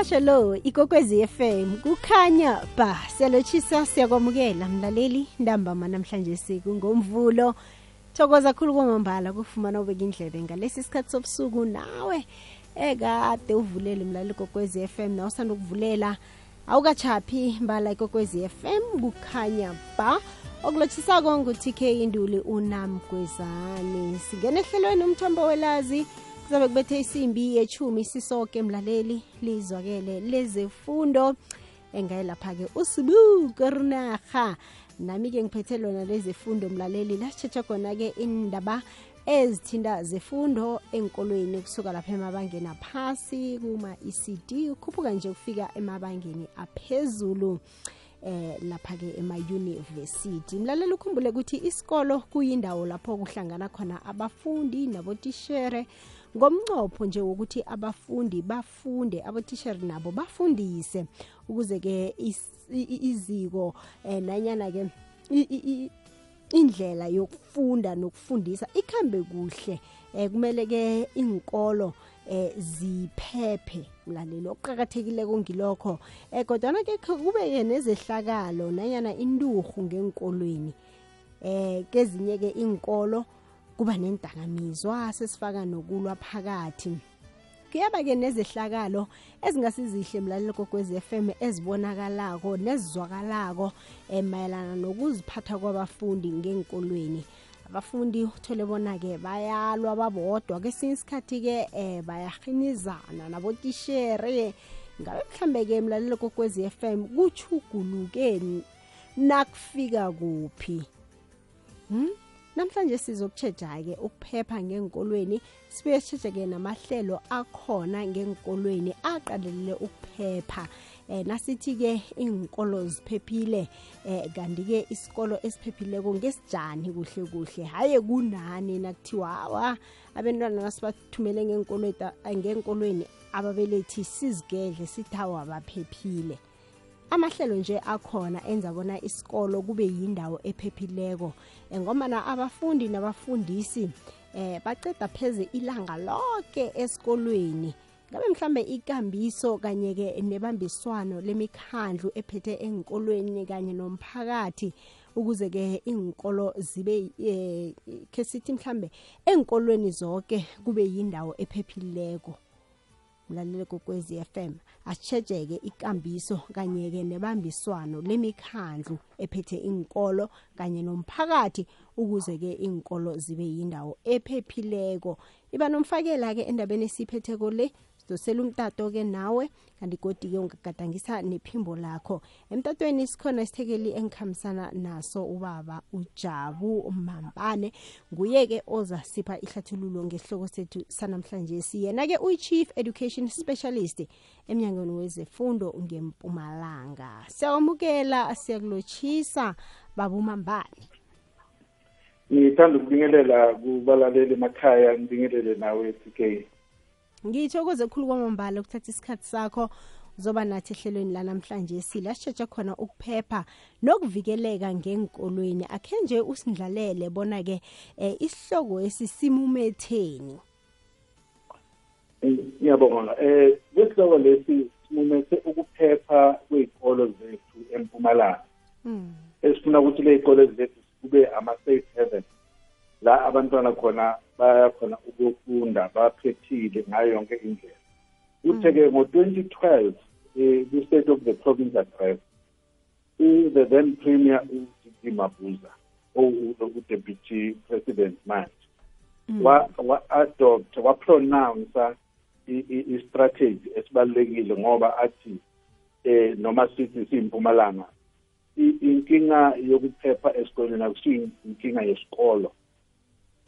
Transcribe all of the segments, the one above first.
umhasho lo ikokwezi FM kukhanya ba siyalotshisa siyakwamukela. Mlaleli ntambama namhlanje sikungomvulo. Thokoza khulu kwamambala kufumana ubeka indlebe ngalesi sikhathi sobusuku. Nawe ekade uvulele mlaleli kokwezi FM na usanda ukuvulela awukachaphi mbala ikokwezi FM kukhanya ba okulotshisako ngu-tk induli unamgwezane. Singena ehlelweni umthombo welazi kuzabe kubethe isimbi yechumi sisoke mlaleli lizwakele lezefundo engayelapha-ke usibu rinarha nami-ke ngiphethe lona lezefundo mlaleli lasitshetsha khona-ke indaba ezithinda zefundo enkolweni kusuka lapha emabangeni aphasi kuma-ecd ukhuphuka nje kufika emabangeni aphezulu eh lapha ke ema-university mlalela ukhumbule ukuthi isikolo kuyindawo lapho kuhlangana khona abafundi nabotishere ngomncopho nje wokuthi abafundi bafunde abotishere nabo bafundise ukuze ke iziko eh nanyana ke indlela yokufunda nokufundisa ikhambe kuhle. Eh kumele ke inkolo eh ziphephe mlaleli. Okuqakathekileko ngilokho eh kodwana ke kube ke nezehlakalo nanyana inturhu ngenkolweni eh kezinye ke inkolo kuba nendakamizwa sesifaka nokulwa phakathi. Kuyaba-ke nezehlakalo ezingasizihle mlalelo kokwez FM ezibonakalako nezizwakalako um mayelana nokuziphatha kwabafundi ngenkolweni abafundi uthole bona-ke bayalwa babodwa. Kesinye isikhathi-ke um bayahinizana nabotishere ngabe mhlambe-ke mlalelo kokwez FM kuchuguluke nakufika kuphi? Hmm? Namhlanje sizokutshetsha-ke ukuphepha ngenkolweni sibuye sitshetshe-ke namahlelo akhona ngenkolweni aqalelele ukuphepha. Eh nasithi-ke inkolo ziphephile eh kanti-ke isikolo esiphephileko ngesijani kuhle kuhle? Haye kunani nakuthiwa hawa abantwana nasibathumele ngenkolweni ababelethi sizigedle sithi hawa baphephile. Amahlelo nje akhona enza bona isikolo kube yindawo ephephileko. Ngomana abafundi nabafundisi eh baceda pheze ilanga lonke esikolweni. Ngabe mhlambe ikambiso kanye ke nebambiswano lemikhandlu ephethe enkolweni kanye nomphakathi ukuze ke inkolo zibe eh, ke sithi mhlambe enkolweni zonke kube yindawo ephephileko. Mlalele kokwezi FM asitshejeke ikambiso kanye-ke nebambiswano lemikhandlu ephethe inkolo kanye nomphakathi ukuze-ke inkolo zibe yindawo ephephileko. Iba nomfakela-ke endabeni esiphetheko le sidosela umtato-ke nawe kanti godi-ke ungagadangisa nephimbo lakho. Emtatweni sikhona isithekeli engikhambisana naso ubaba ujabu mambane. Nguye-ke ozasipha ihlathululo ngesihloko sethu sanamhlanje. Siyena-ke uyi-chief education specialist emnyangweni wezefundo ngempumalanga. Siyawamukela siyakulotshisa babumambane ngithanda ukubingelela kubalaleli emakhaya ngibingelele nawe TK ngithokoze khulu kwamambala ukuthatha isikhathi sakho zoba nathi ehlelweni lanamhlanje sila sitshetshe khona ukuphepha nokuvikeleka ngenkolweni akhe nje usindlalele bona-ke um isihloko esisimumetheni. Ngiyabonga. Um kwesihloko lesi simumethe ukuphepha kwey'kolo zethu empumalanga. Esifuna ukuthi ley'kolo zethu kube ama-safe heaven la abantwana khona bayakhona ukufunda baphephile ngayo yonke indlela kuthe-ke ngo-2012 um kwi-state of the province address the then premier u-dd mabuza u-deputy president manje wa-adopt wa-pronounce i-strategy esibalulekile ngoba athi eh noma sithi siyimpumalanga inkinga yokuphepha esikoleni akusiyo inkinga yesikolo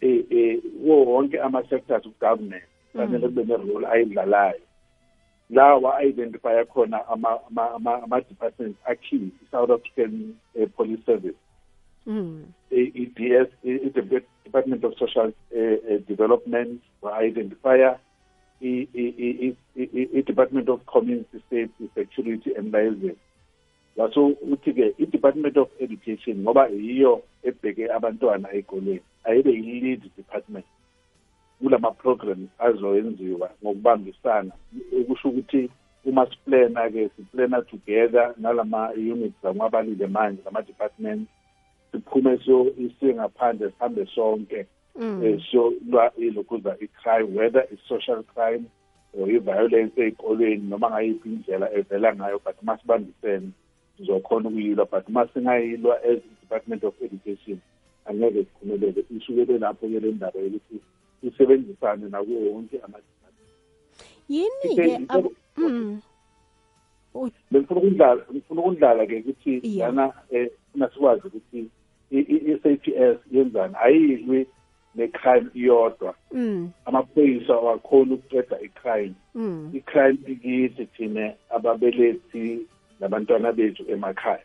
eh eh wo wonke ama sectors of government fanele kube ne-role ayidlalayo. Lawa identify khona ama ama ama departments akhi South African uh, Police Service. Mm. i-DS i-Department of Social uh, Development wa identify i-Department of Community Safety Security and Liaison waso uthi-ke i-department of education ngoba yiyo ebheke abantwana ey'koleni ayibe yi-lead department kulama programs azoyenziwa ngokubambisana ukusho ukuthi uma siplana ke siplana together nalama units angwabalile manje lama departments siphume so isingaphandle sihambe sonke Mm. eh so lwa ilokuza i-crime whether i-social crime or i-violence ey'kolweni noma ngayiphi indlela evela ngayo but masibambisene sizokhona ukuyilwa but masingayilwa as i-department of education angeke siphumelele isukele lapho-ke le ndaba yokuthi sisebenzisane nakuwo wonke yini-ke? Bengifuna ukundlala ngifuna ukundlala-ke ukuthi Yeah. lana um funa sikwazi ukuthi i-SAPS yenzani? Ayilwi ne-crime iyodwa. Mm. amaphoyisa awakhona ukuqeda i-crime. Mm. i-crime ikithi thina ababelethi nabantwana bethu emakhaya.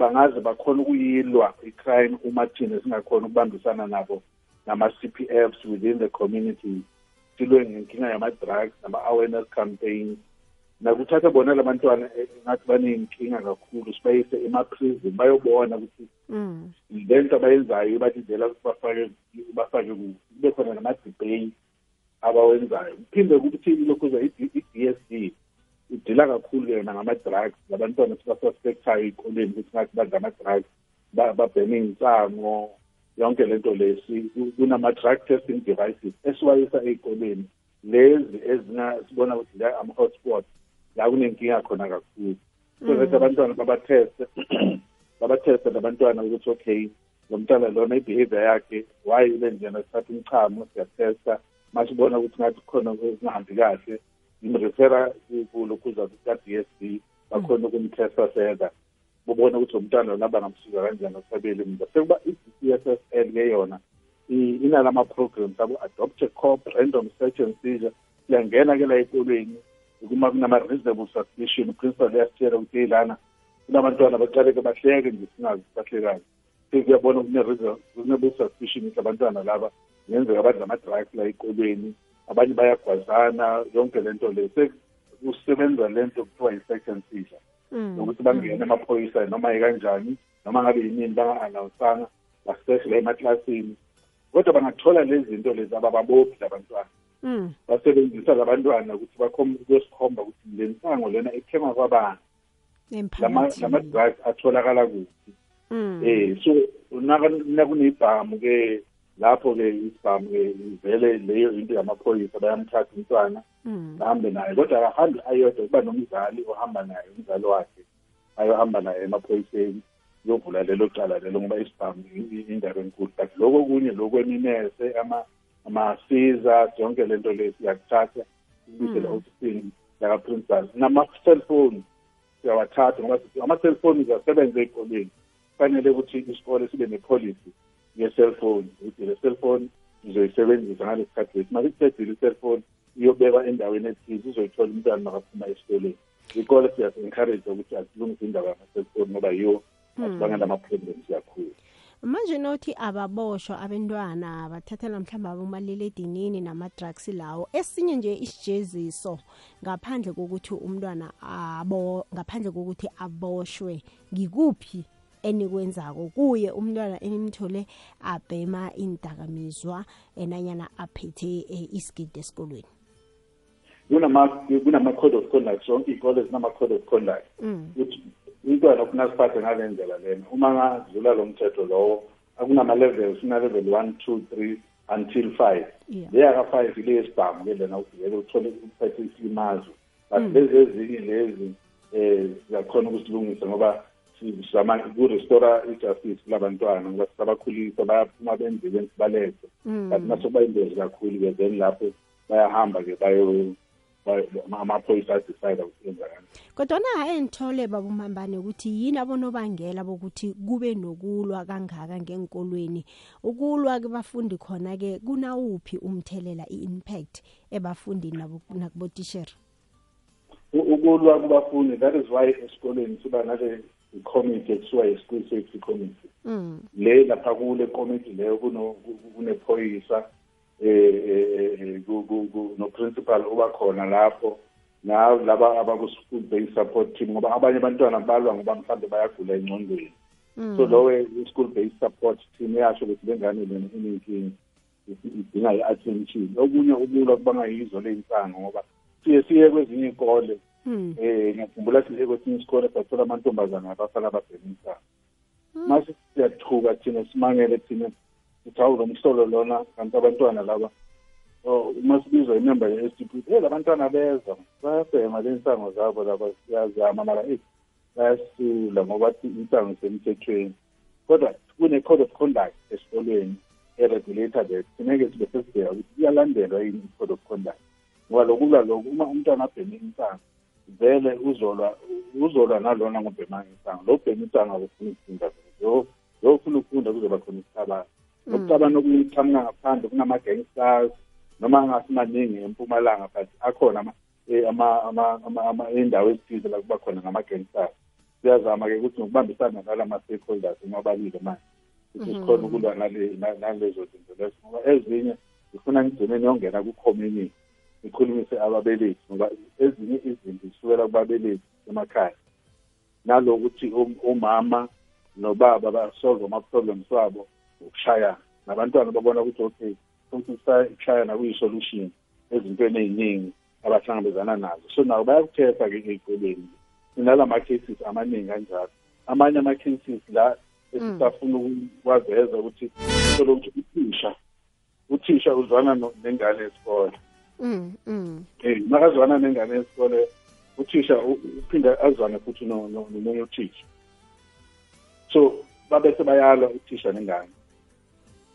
Bangaze bakhona ukuyilwa i-crime uma thina singakhona ukubambisana nabo nama-CPFs within the community silwe ngenkinga yama-drugs nama-awareness campaigns. Nakuthatha bona labantwana bantwana ngathi baney'nkinga kakhulu sibayise ema-prison bayobona ukuthi le nto abayenzayo ibalindela ukuthi bafake bafake kube khona nama-debate abawenzayo. Kuphinde kuthi lokhuza i-DSD idila kakhulu yona ngama-drugs. Labantwana sibasuspectayo ey'koleni ukuthi ngathi badla ama-drugs ba- babheme iy'nsango yonke lento lesi. Kunama-drug testing devices esiwayisa ey'koleni. Lezi ezingasibona ukuthi la ama-hotspot la kunenkinga khona kakhulu. So that abantwana babatheste babatheste labantwana ukuthi okay lo mntwana lona i-behavior yakhe why ile njena sithatha umchamo siyathesta. Masibona ukuthi ngathi khona kungahambi kahle. Imrefera kulokhuza ka-D D bakhona ukumthesta seza bubona ukuthi umntwana lona bangamsiza kanjani asabeli mntu sekuba i-D S S L ke yona inalama-programs abo-adopt a cop random search and seizure. Siyangena ke la ekolweni kuma kunama-reasonable suspicion principal uyasitshela ukuthi eyilana kunabantwana baqaleke bahleke nje singazi bahlekani sekuyabona kune-reasonable suspicion ukuthi abantwana laba ngenzeka badla ama-drugs la ekolweni abanye bayagwazana yonke lento le. Sekusebenza lento kuthiwa and seizure. Mm. nokuthi bangene amaphoyisa noma ekanjani noma ngabe yinini banga-anawusanga basesh la emaklasini kodwa bangathola lezi zinto lezi abababophi labantwana Mm. basebenzisa labantwana ukuthi kuyosikhomba ukuthi le nsango lena ithengwa kwabani. Lama-drugs atholakala kuphi. Eh so naka- nakunebhamu ke lapho ke isibhamu ke vele leyo into yamaphoyisa bayamthatha umntwana bahambe naye. Kodwa akahambi ayodwa kuba nomzali ohamba naye umzali wakhe ayohamba naye emaphoyiseni yovula lelo cala lelo ngoba isibhamu indaba enkulu. But loko kunye lokweminese ama ama-scissors yonke lento le siyakuthatha sikubuyisela la-ofisini laka-principal nama-cellphone siyawathatha ngoba ama-cellphone asebenza ey'koleni kufanele ukuthi isikole sibe ne-policy ye-cellphone ukuthi le cellphone izoyisebenzisa ngale sikhathi lesi. Mase kucedile i-cellphone iyobekwa endaweni ethize uzoyithola umntwana makaphuma esikoleni ikole siyasi-encourage ukuthi asilungise indaba yama-cellphone ngoba yiyo asibangela ama-problems kakhulu. Manje nothi ababoshwa abentwana bathathela mhlawumbe abomaliledinini nama-drugs lawo. Esinye nje isijeziso ngaphandle kokuthi umntwana abo ngaphandle kokuthi aboshwe ngikuphi enikwenzako kuye umntwana enimthole abhema indakamizwa enanyana aphethe eh, isigidi esikolweni. Kunama kunama-code of conduct zonke iy'kole zinama-code of conduct. Mm. ukuthi umntwana ufuna siphathe ngale ndlela lena uma ngadlula lo mthetho lowo akunama-levels kuna-level one two three until five. Yeah. leya ka-five ile yesibhamu ke lena uvele uthole uphethe isilimazo. But lezi ezinye lezi um siyakhona ukusilungisa ngoba sizama ukurestora i-justice kulabantwana ngoba sisabakhulisa bayaphuma benzile sibalethe Mm. but masokuba ingozi kakhulu-ke then lapho bayahamba-ke amaphoyisa adecide ukuthi yenza kanjani kodwana engithole babumambane ukuthi yini abonobangela bokuthi kube nokulwa kangaka ngenkolweni ukulwa kubafundi khona-ke kunawuphi umthelela i-impact ebafundini nakubotishera ukulwa kubafundi that is why esikoleni siba nale committee ekuthiwa yi-school safety committee mm. le lapha kule committee leyo kunephoyisa ku- ku- ku- no-principal uba khona lapho na laba abaku-school based support team ngoba abanye abantwana balwa ngoba mhlawumbe bayagula engcondweni Mm. so lowe i-school based support team yasho ukuthi le ngane lena inenkinga idinga i-attention okunye ukulwa kubangayizo ley'nsango ngoba siye siye kwezinye iy'kole. Eh ngiyakhumbula siye kwesinye isikole sathola amantombazana abafana ababhekisa Hmm. mase siyathuka thina simangele thina sithi hawu lo mhlolo lona kanti abantwana laba oh uma sibizwa imember ye-SGP hey labantwana beza bayabhema le nsango zabo laba siyazama mara eh bayasula ngoba insango isemthethweni. Kodwa kune-code of conduct esikolweni eregulator that funeke sibe sesibheka ukuthi iyalandelwa yini i-code of conduct ngoba lokulwa loku uma umntwana abheme insango vele uzolwa uzolwa nalona ngobhema insango lo bhema insango akufuna ukufunda lo lo ufuna ukufunda kuzoba khona isicabano nokucabana okuqhamuka ngaphandle kunama-gangsters noma angasimaningi empumalanga but akhona ama- eh, ama- ama- ama- ama- iy'ndawo ezithize la kuba khona ngama-gangsters. Siyazama-ke ukuthi ngokubambisana nala ma-stakeholders emababili manje ukuthi sikhona ukulwa nale- na- nalezo zinto lezo. Ngoba ezinye zifuna ngigcine niyongena ku-community ngikhulumise ababelethi ngoba ezinye izinto zisukela kubabelethi emakhaya. Nalokuthi um- umama nobaba basolve ama-problems wabo ukushayana. Nabantwana babona ukuthi okay futhi ukushayana kuyi-solution ezintweni ey'ningi abahlangabezana nazo. So nabo bayakuthetha-ke ey'koleni. Sinala ma-cases amaningi kanjalo. Amanye ama-cases la esisafuna ukwaveza ukuthi uthole ukuthi uthisha uthisha uzwana no- nengane yesikole. Mm. Mm. eh makazwana nengane yesikole uthisha uphinda azwane futhi no- no- nomunye uthisha. So babese bayalwa uthisha nengane.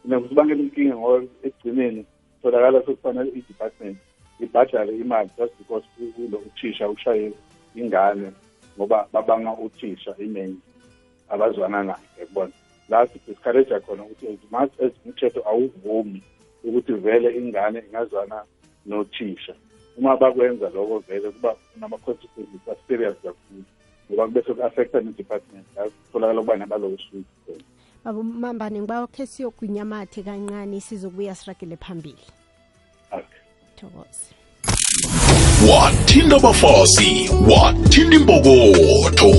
Nakusibangela inkinga ngoba ekugcineni tholakala sekufanele i-department ibhadale imali just because kulo uthisha ushaye ingane ngoba babanga uthisha inengi abazwana naye yabona? La sidiscourage khona ukuthi as much as umthetho awuvumi ukuthi vele ingane ingazwana nothisha. Uma bakwenza lokho vele kuba nama-consequences a-serious kakhulu ngoba kube ku-affecta ne-department la kutholakala ukuba nabalowo suit baba mambane ngiba khe siyogwinya amathe kancane sizokubuya siragele phambili. Okay. Thokoze. Wathinta abafazi wathinta impokotho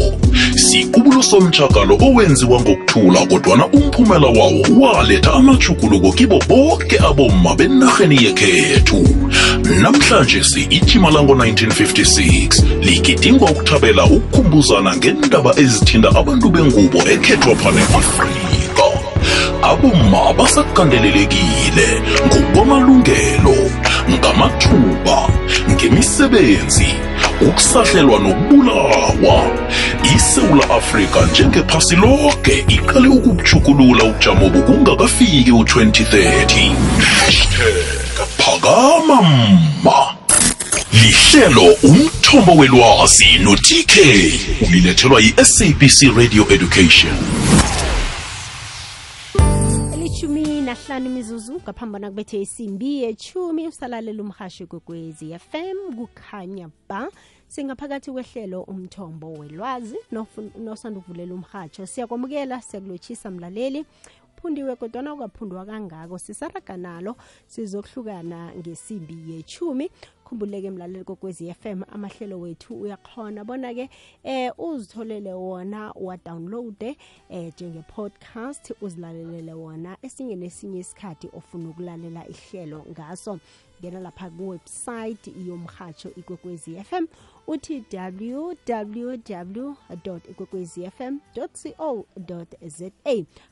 sikubulo somtshakalo owenziwa ngokuthula kodwana umphumela wawo waletha amajuguluko kibo bonke abomma benarheni yekhethu namhlanje si-ithima lango-1956 ligidingwa ukuthabela ukukhumbuzana ngendaba ezithinta abantu bengubo ekhethwapha ne-afrika abomma basakandelelekile ngokwamalungelo ngamathuba ngemisebenzi ukusahlelwa nokubulawa. Isewula afrika njengephasi lonke iqale ukubujukulula ubujamo bokungakafiki u-2030 hashtag phakama mma lihlelo umthombo welwazi no-tk. Ulilethelwa yi-sabc radio education. Elishumi nahlanu imizuzu ngaphambana kubethe isimbi yechumi usalalela umhashi kwekwezi fm kukhanya ba. Singaphakathi kwehlelo umthombo welwazi nosanda ukuvulela umhatsho siyakwamukela siyakulotshisa mlaleli phundiwe kodwana ukaphundwa kangako sisaraga nalo sizokuhlukana ngesimbi yechumi khumbuleke mlaleli kokwezi FM amahlelo wethu uyakhona bona-ke eh uzitholele wona wadownloade eh njenge-podcast uzilalelele wona esinye nesinye isikhathi ofuna ukulalela ihlelo ngaso. Ngena lapha kuwebsite yomhatsho ikwekwezi fm uthi www co za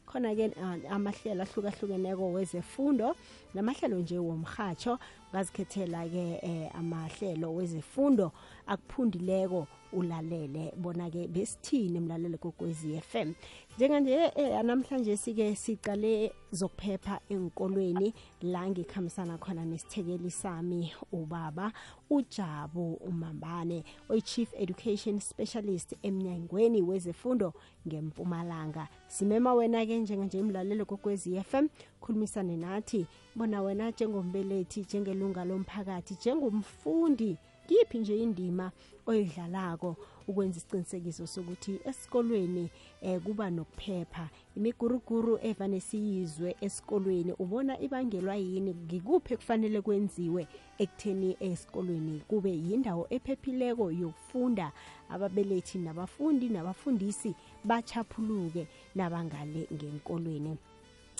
khona-ke uh, amahlelo ahlukahlukeneko wezefundo namahlelo nje womhatsho ungazikhethela-ke um amahlelo wezefundo akuphundileko ulalele. Bona-ke besithini mlalele kokwezi FM njenganje eh, namhlanje sike siqale zokuphepha enkolweni la ngikhambisana khona nesithekeli sami ubaba ujabu umambane oyi-chief education specialist emnyangweni wezefundo ngempumalanga. Simema wena-ke njenganje mlalelo kokwezi FM khulumisane nathi bona wena njengombelethi njengelunga lomphakathi njengomfundi kiphi nje indima oyidlalako ukwenza isiqinisekiso sokuthi esikolweni eh kuba nokuphepha. Imiguruguru evane siyizwe esikolweni ubona ibangelwa yini? Ngikuphi kufanele kwenziwe ekutheni esikolweni kube yindawo ephephileko yokufunda? Ababelethi nabafundi nabafundisi bachaphuluke nabangale ngenkolweni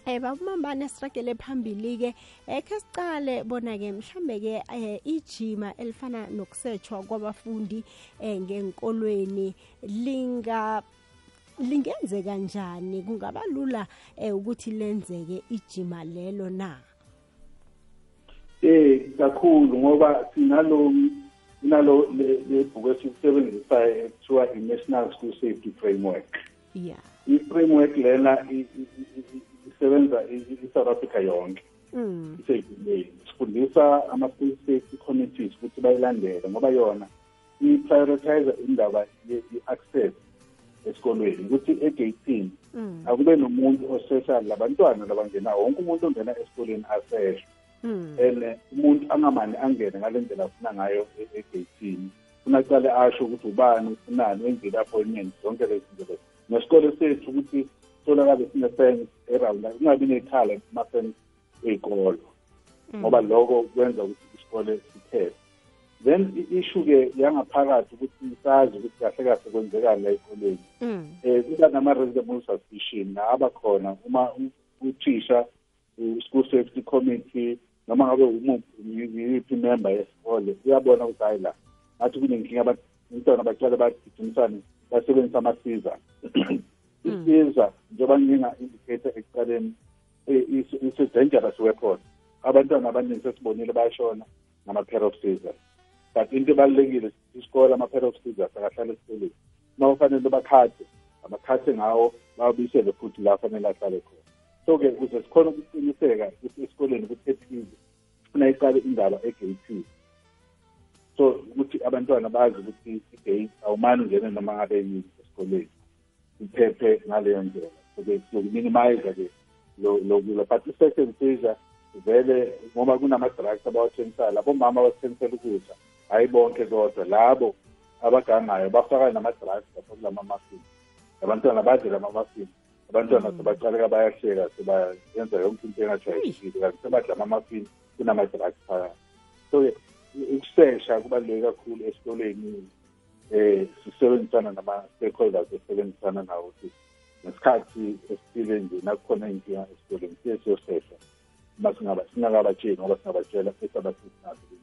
Eh babambane sirakele phambili ke ekhe sicale bona ke mhlambe ke eh, ijima elifana nokusetshwa kwabafundi eh, ngenkolweni linga lingenzeka kanjani? Kungaba lula eh, ukuthi lenzeke ijima lelo na? Eh kakhulu ngoba sinalo sinalo le bhuku esisebenzisayo ekuthiwa i-national school safety framework. Yeah. I-framework lena isebenza i-south africa yonke mm. iseyivuleni sifundisa ama-school safety committees ukuthi bayilandele ngoba yona i-prioritize indaba ye-access esikolweni ukuthi egeyithini Mm. akube nomuntu osesha labantwana labangenayo wonke umuntu ongena esikolweni aseshe Mm. and umuntu angamane angene ngale ndlela afuna ngayo e- egeyithini funa aqale asho ukuthi ubani ufunani wenzile appointment zonke lezi zinto lezo nesikole sethu ukuthi tholakale sine-fence erawunda kungabi nekhala ma-sense ey'kolo ngoba loko kwenza ukuthi isikole siphele then i-issue-ke yangaphakathi ukuthi sazi ukuthi kahle kahle kwenzekani la ey'koleni um eh kuba nama-reasonable suspicion abakhona uma uthisha u-school safety committee noma ngabe yiphi member yesikole uyabona ukuthi hayi la ngathi kunenkinga umntwana bacale bagijimisane basebenzisa amasiza isiza njengoba nginga-indicator ekuqaleni eh, is- is a dangerous weapon. Abantwana abaningi sesibonile bayashona ngama-pair of scissors. But into ebalulekile isikole ama-pair of scissors akahlale esikoleni. Uma kufanele bakhathe abakhathe ngawo bawabuyisele futhi la fanele ahlale khona. So-ke ukuze sikhone ukuqiniseka ukuthi esikoleni kuphephile sifuna iqale indaba egeyithini so ukuthi abantwana bazi ukuthi igate awumane ungene noma ngabe yini esikoleni. Iphephe ngaleyo ndlela so-ke siyokuminimize-ke lokula but i-second seizure vele ngoba kunama-drugs abawathengisayo labo mama abathengisela ukudla hhayi bonke kodwa labo abagangayo bafaka nama-drugs lapho kulama-muffin abantwana badle lama-muffin abantwana sebaqaleka bayahleka sebayenza yonke into engajwayelekile kanti sebadla ama-muffin kunama-drugs phakathi so-ke ukusesha kubaluleke kakhulu esikoleni eh sisebenzisana nama-stakeholders esebenzisana nawo ukuthi ngesikhathi esithile nje nakukhona inkinga esikoleni siye siyosesha uma singakabatsheli ngoba singabatshela esabasisinazo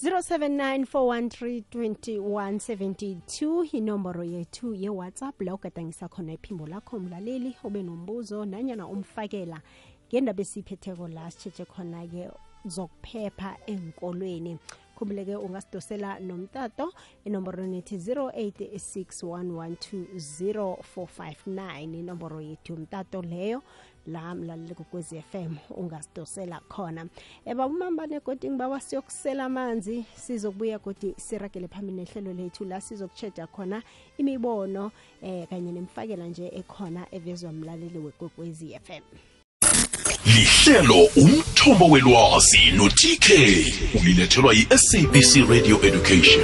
0794132172 inomboro yethu ye-whatsapp. La ugadangisa khona iphimbo lakho mlaleli ube nombuzo nanyana umfakela ngendaba esiphetheko la sitshetshe khona-ke zokuphepha enkolweni khumbuleke ungasidosela nomtato inomboro nethi 0861120459 inomboro yethu yomtato leyo. La mlaleli kokwezi FM ungasidosela khona. Ebabumambane godi ngibawa siyokusela amanzi sizokubuya godi siragele phambili nehlelo lethu la sizokutsheda khona imibono eh kanye nemfakela nje ekhona evezwa mlaleli wekwekwezi FM lihlelo umthombo welwazi no-tk ulilethelwa yi-sabc radio education.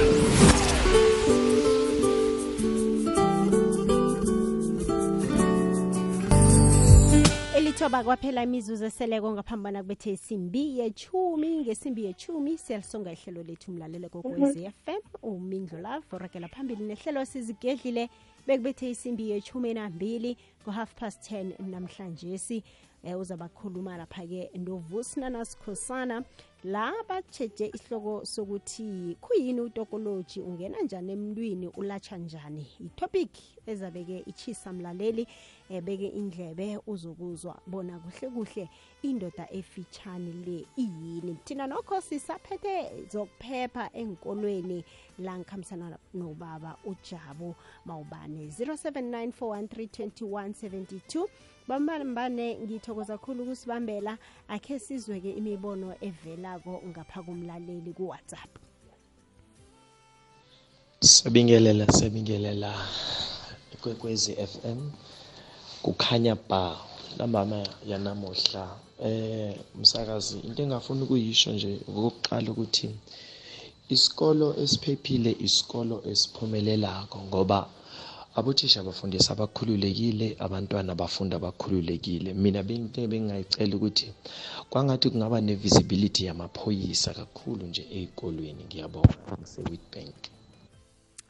Elithoba kwaphela imizuzu eseleko ngaphambi ngaphambana kubethe isimbi yechumi ngesimbi yechumi. Siyalisonga ihlelo lethu mlalele kokwezi fm umindlu lavo ragela phambili nehlelo sizigedlile bekubethe isimbi yechumi nambili ngo-half past 10 namhlanje. Si eh, uzabakhuluma lapha-ke novusnanasikhosana la batsheje isihloko sokuthi khuyini utokoloji? Ungena njani emntwini? Ulatsha njani? Itopic ezabeke ichisa mlaleli ebeke indlebe uzokuzwa bona kuhle kuhle indoda efitshane le iyini. Thina nokho sisaphethe zokuphepha enkolweni la ngikhambisana nobaba ujabu mawubane 0794132172 bambambane ngithokoza kakhulu ukusibambela. Akhe sizweke imibono evelako ngapha kumlaleli kuwhatsapp. Sibingelela sibingelela kwekwezi FM kukhanya ba nambama yanamuhla. Eh umsakazi into engafuna ukuyisho nje okokuqala ukuthi isikolo esiphephile isikolo esiphumelelako ngoba abothisha bafundisa abakhululekile abantwana bafunda abakhululekile mina benginte bengayicela ukuthi kwangathi kungaba ne-visibility yamaphoyisa kakhulu nje ey'kolweni ngiyabonga. Ngise-witbank.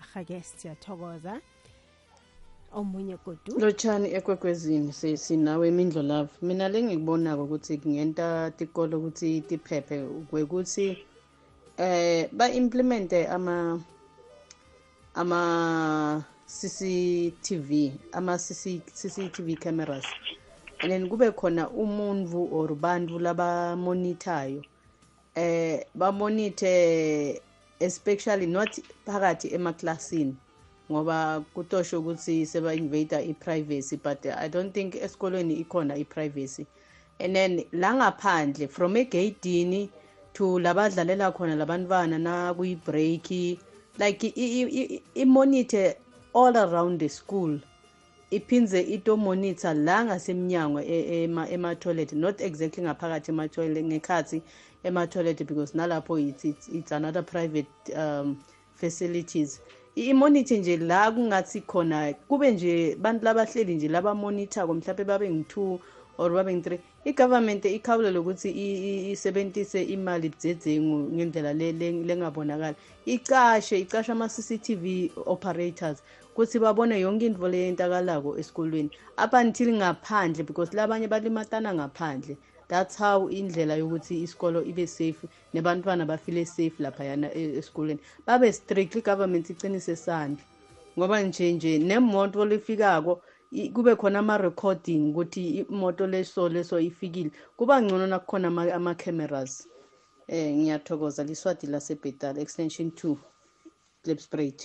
Ahake siyathokoza. Omunye godu. Lotshani ekwekwezini si- sinawe imindlo love mina le ngikubonako ukuthi kungenta tikolo ukuthi tiphephe kwekuthi eh ba-implemente ama ama CCTV ama CCTV cameras. And then kube khona umuntu or bantu labamonithayo. Eh bamonithe especially not phakathi emaklasini ngoba kutosho ukuthi seba-invada i-privacy but i don't think esikolweni ikhona i-privacy. And then la ngaphandle from egeyidini to labadlalela khona labantwana nakuyi-break like imonithe all around the school. Iphindze itomonitha la ngasemnyango ema-toilet not exactly ngaphakathi ema-toilet ngekhathi ema-toilet because nalapho it's, it's, it's another private um, facilities. Imonithe nje la kungathi khona kube nje bantu labahleli nje labamonithako mhlawumbe babe ngi-two or babe ngi-three i-government ikhawulele ukuthi isebentise imali budzedengu ngendlela lengabonakali. Icashe icashe ama-cctv operators ukuthi babone yonke into le yentakalako esikolweni. Up until ngaphandle because labanye balimatana ngaphandle. That's how indlela yokuthi isikolo ibe safe nebantwana bafile safe laphayana esikolweni. Babe strict i-government icinise sandla ngoba nje nje nemoto lifikako kube khona ama-recording ukuthi imoto leso leso ifikile kuba ngcono nakukhona ama-cameras eh ngiyathokoza liswadi lasebhetala extension 2 clipsprate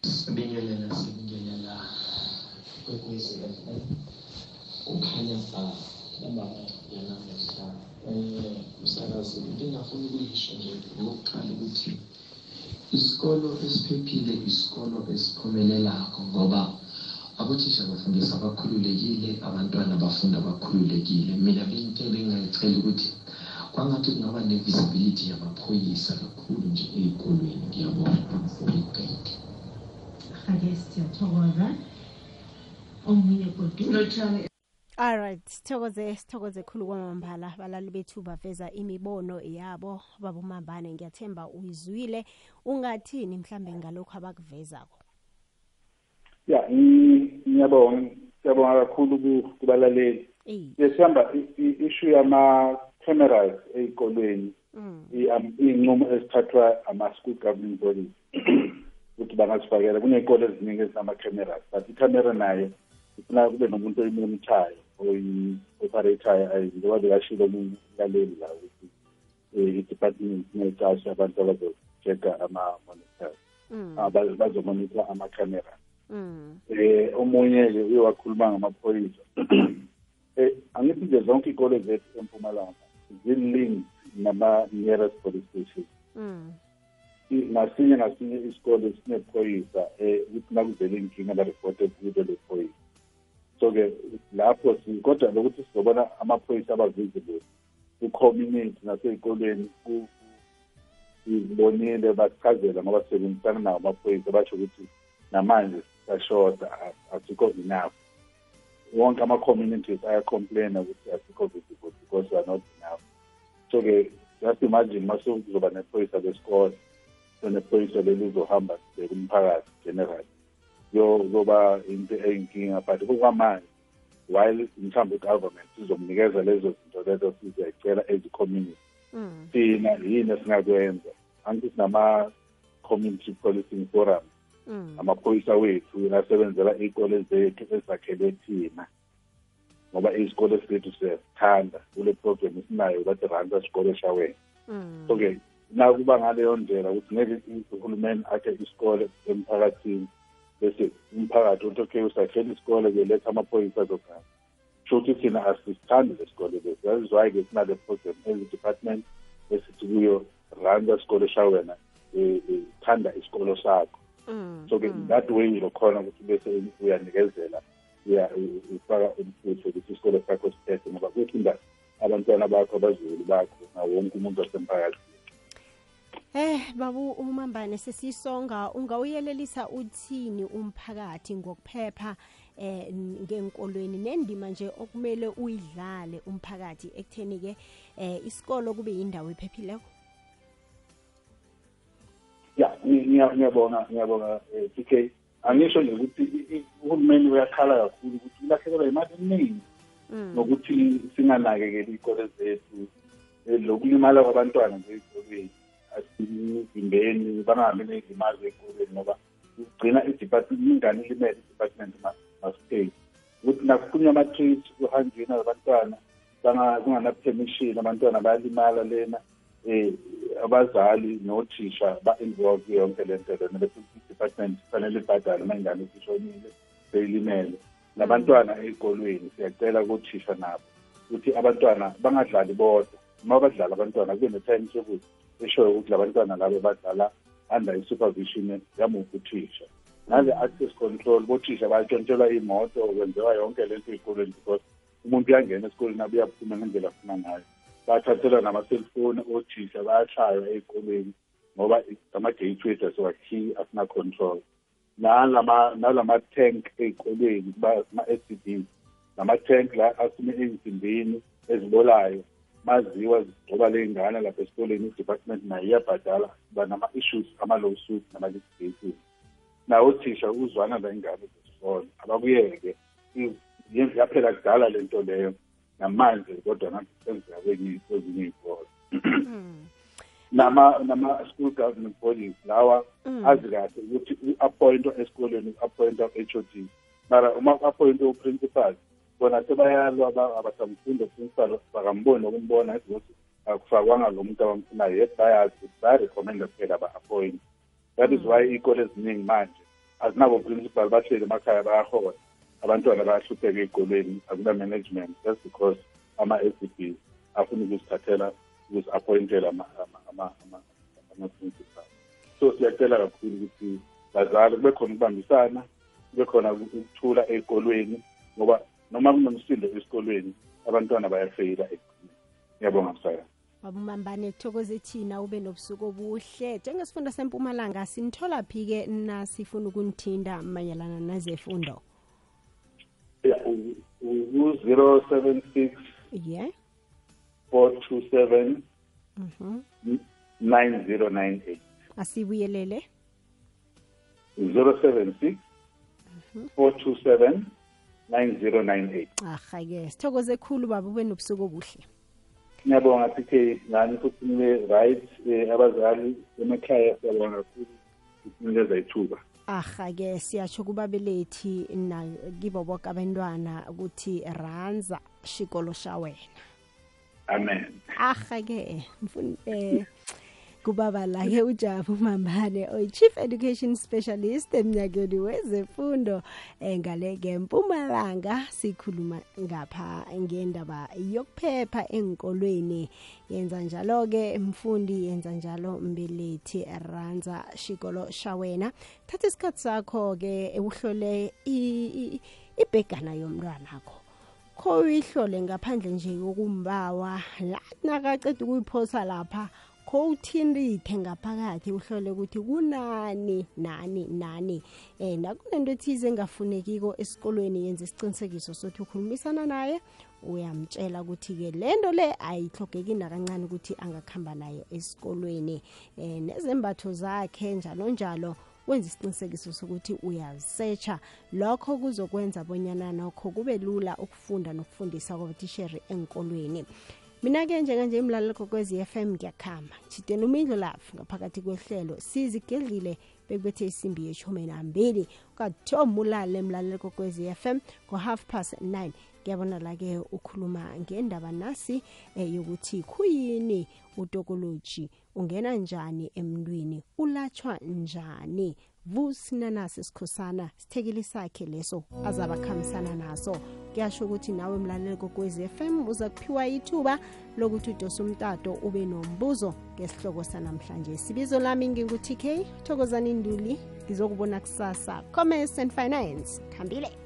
sibingelela sibingelela kwekwezi FM ukhanya ba nababa yanamuhla eh umsakazi into engafuna ukuyisho nje lokuqala ukuthi isikolo esiphephile isikolo esiphumelelako ngoba abothisha bafundisa abakhululekile abantwana bafunda bakhululekile. Mina into ebengingayicela ukuthi kwangathi kungaba ne-visibility yamaphoyisa kakhulu nje ey'kolweni. Ngiyabona for ibhenki ake siyathokoza. Omunye godu. Alright sithokoze sithokoze khulu kwamambala. Balali bethu baveza imibono yabo. Babomambane ngiyathemba uyizwile. Ungathini mhlambe ngalokhu abakuvezako? Ya ngiyabonga siyabonga kakhulu kubalaleli. Sihamba ishu yama-cameras ey'kolweni. Iy'ncumo ezithathwa ama-school governing bodies ukuthi bangazifakela. Kuney'kole eziningi ezinama-cameras but i-camera nayo ifuna kube nomuntu oyimonithayo oyi-operatayo njengoba bekashilo umlaleli la ukuthi i-department necashe abantu abazo-check-a ama-monitors. Bazomonitha ama-camera. Eh omunye-ke uye wakhuluma ngamaphoyisa um angithi nje zonke iy'kole zethu empumalanga zi-link nama-nearest police station. Ngasinye ngasinye isikole sinephoyisa um ukuthi nakuvele inkinga baripote kulo le phoyisa so-ke lapho kodwa lokuthi sizobona amaphoyisa aba-visible ku-community nasey'kolweni sibonile basichazela ngoba sisebenzisana nawo amaphoyisa basho ukuthi namanje sisashoda asikho enough. Wonke ama-communities ayacomplaina ukuthi asikho visible because we are not enough. So-ke just imagine mase kuzoba nephoyisa lesikole sonephoyisa leli lizohamba sibheka umphakathi general yoba into eyinkinga but kukwamanje while mhlawumbe i-government izomnikeza lezo zinto lezo sizayicela ezi-community thina yini esingakwenza? Angithi sinama-community policing forum amaphoyisa wethu asebenzela iy'kole zethu ezakhelwe thina ngoba izikole zethu siyazithanda kule program esinayo bathi ranza sikole shaweni so-ke nakuba ngaleyo ndlela ukuthi ngeke uhulumeni akhe isikole emphakathini bese umphakathi uthi okay usakhela isikole ke letha amaphoyisa azogana. Sho ukuthi thina asisithandi le sikole lesi. Why-ke sinale program ezi-department esithi kuyo randa sikole shawena thanda isikolo sakho. So-ke that way lokhona ukuthi bese uyanikezela ufaka umfutho ukuthi isikole sakho sithethe ngoba kuthinda abantwana bakho abazukulu bakho nawo wonke umuntu wasemphakathini Eh babu umambane sesisonga. Ungawuyelelisa uthini umphakathi ngokuphepha eh ngenkolweni nendima nje okumele uyidlale umphakathi ekutheni ke eh isikolo kube yindawo ephephileko? Ya Ngiya- ngiyabonga ngiyabonga eh, TK angisho nje ukuthi uhulumeni uyakhala kakhulu ukuthi ulahlekelwa imali eningi nokuthi singanakekeli iy'kole zethu eh, lokulimala kwabantwana nje ey'kolweni. Asivimbeni bangahambi ney'limazi ey'kolweni ngoba kugcina i-department ingane ilimele i-department masipay ukuthi nakukhulunywa ama-treat kuhanjweni abantwana kungana-permission abantwana bayalimala lena eh abazali nothisha ba-involve yonke le nto lena bese i-department kufanele ibhadale uma ingane isishonile seyilimele nabantwana ey'kolweni siyacela kothisha nabo ukuthi abantwana bangadlali bodwa. Uma badlala abantwana kube ne-time sokuthi eshoyo ukuthi labantwana labo badlala under i-supervision yamuphi uthisha nale access control bothisha bayatshontshelwa iy'moto kwenziwa yonke lento ey'kolweni because umuntu uyangena esikoleni abe uyaphuma ngendlela afuna ngayo. Bathathelwa nama-cellphone othisha bayashaywa ey'kolweni ngoba ama-gateways asiwakhiyi asina-control nalama nalama-tank ey'kolweni ama-s d b nama-tank la asume ey'nsimbini ezibolayo maziwa zigcoba ley'ngane lapha esikoleni i-department nayo iyabhadala ba nama-issues ama-lawsuit nama-litigation nawo othisha uzwana la ingane zesikole abakuyeke yaphela kudala le nto leyo namanje kodwa nathi senzeka kwezinye iy'kolo iy'kole. Nama nama-school government bodies lawa azi kahle ukuthi u-appointwa esikoleni u-appointwa h o d. Mara uma u-appointwe u-principal bona sebayalwa abasamfundo u-principal bakamboni nokumbona ukuthi akufakwanga lo muntu abamfunayo. Yet bayazi bayarekhomenda kuphela ba-appoint. That is why iy'kole eziningi manje azinabo principal bahleli emakhaya bayahola. Abantwana bayahlupheka ey'kolweni akuna-management just because ama-s b afuna ukuzithathela ukuzi-appointela ama-principal so siyacela kakhulu ukuthi bazali kube khona ukubambisana kube khona ukuthula ey'kolweni ngoba noma kunomsindo esikolweni abantwana bayafeyila ekugcineni ngiyabonga msaya babumambane kuthokoze thina ube nobusuku obuhle. Njengesifunda sempumalanga sinithola phi-ke nasifuna ukunithinda mayelana nezefundo? Ya u-zero seven six ye. four two seven mhm. nine zero nine eight. Asibuyelele? Zero seven six four two seven nine zero nine eight. Aha-ke sithokoze khulu baba ube nobusuku obuhle. Ngiyabonga PK ngani futhi nibe right eh, abazali emakhaya siyabonga kakhulu. Ukuthi ninikeza ithuba aha-ke siyatsho kubabelethi na kibo boke abantwana ukuthi ranza shikolo sha wena. Amen. Aha-ke mfun- eh kubaba la-ke ujabu mambane oyi-chief education specialist emnyakeni wezefundo um ngale-ke mpumalanga sikhuluma ngapha ngendaba yokuphepha enkolweni yenza njalo-ke mfundi yenza njalo mbelethi ranza shikolo shawena. Thatha isikhathi sakho-ke uhlole ibhegana yomntwanakho. Kho uyihlole ngaphandle nje kokumbawa la nakaceda ukuyiphosa lapha kho uthintithe ngaphakathi uhlole ukuthi kunani nani nani. Um nakunento ethize engafunekiko esikolweni yenza isiqinisekiso sokuthi ukhulumisana naye uyamtshela ukuthi-ke le nto le ayihlogeki nakancane ukuthi angakuhamba nayo esikolweni. Um nezembatho zakhe njalo njalo wenza isiqinisekiso sokuthi uyazisetsha lokho kuzokwenza bonyana nokho kube lula ukufunda nokufundisa kwabatisheri enkolweni mina-ke njenganje imlalelo kokwezi FM ngiyakhamba. Jideni umindlo lafu ngaphakathi kwehlelo. Sizigedlile bekubethe isimbi yeshumi nambili. Kathomu ulale emlalelo kokwezi FM ngo-half past 9 ngiyabona la-ke ukhuluma ngendaba nasi eh, yokuthi khuyini utokoloji? Ungena njani emntwini? Ulatshwa njani? Vusinanasi sikhosana sithekeli sakhe leso azabe akhambisana naso. Kuyasho ukuthi nawe mlaleli kokwez FM uza kuphiwa ithuba lokuthi udose umtato ube nombuzo ngesihloko sanamhlanje. Sibizo lami ngingu-tk thokozani nduli ngizokubona kusasa. Commerce and finance khambile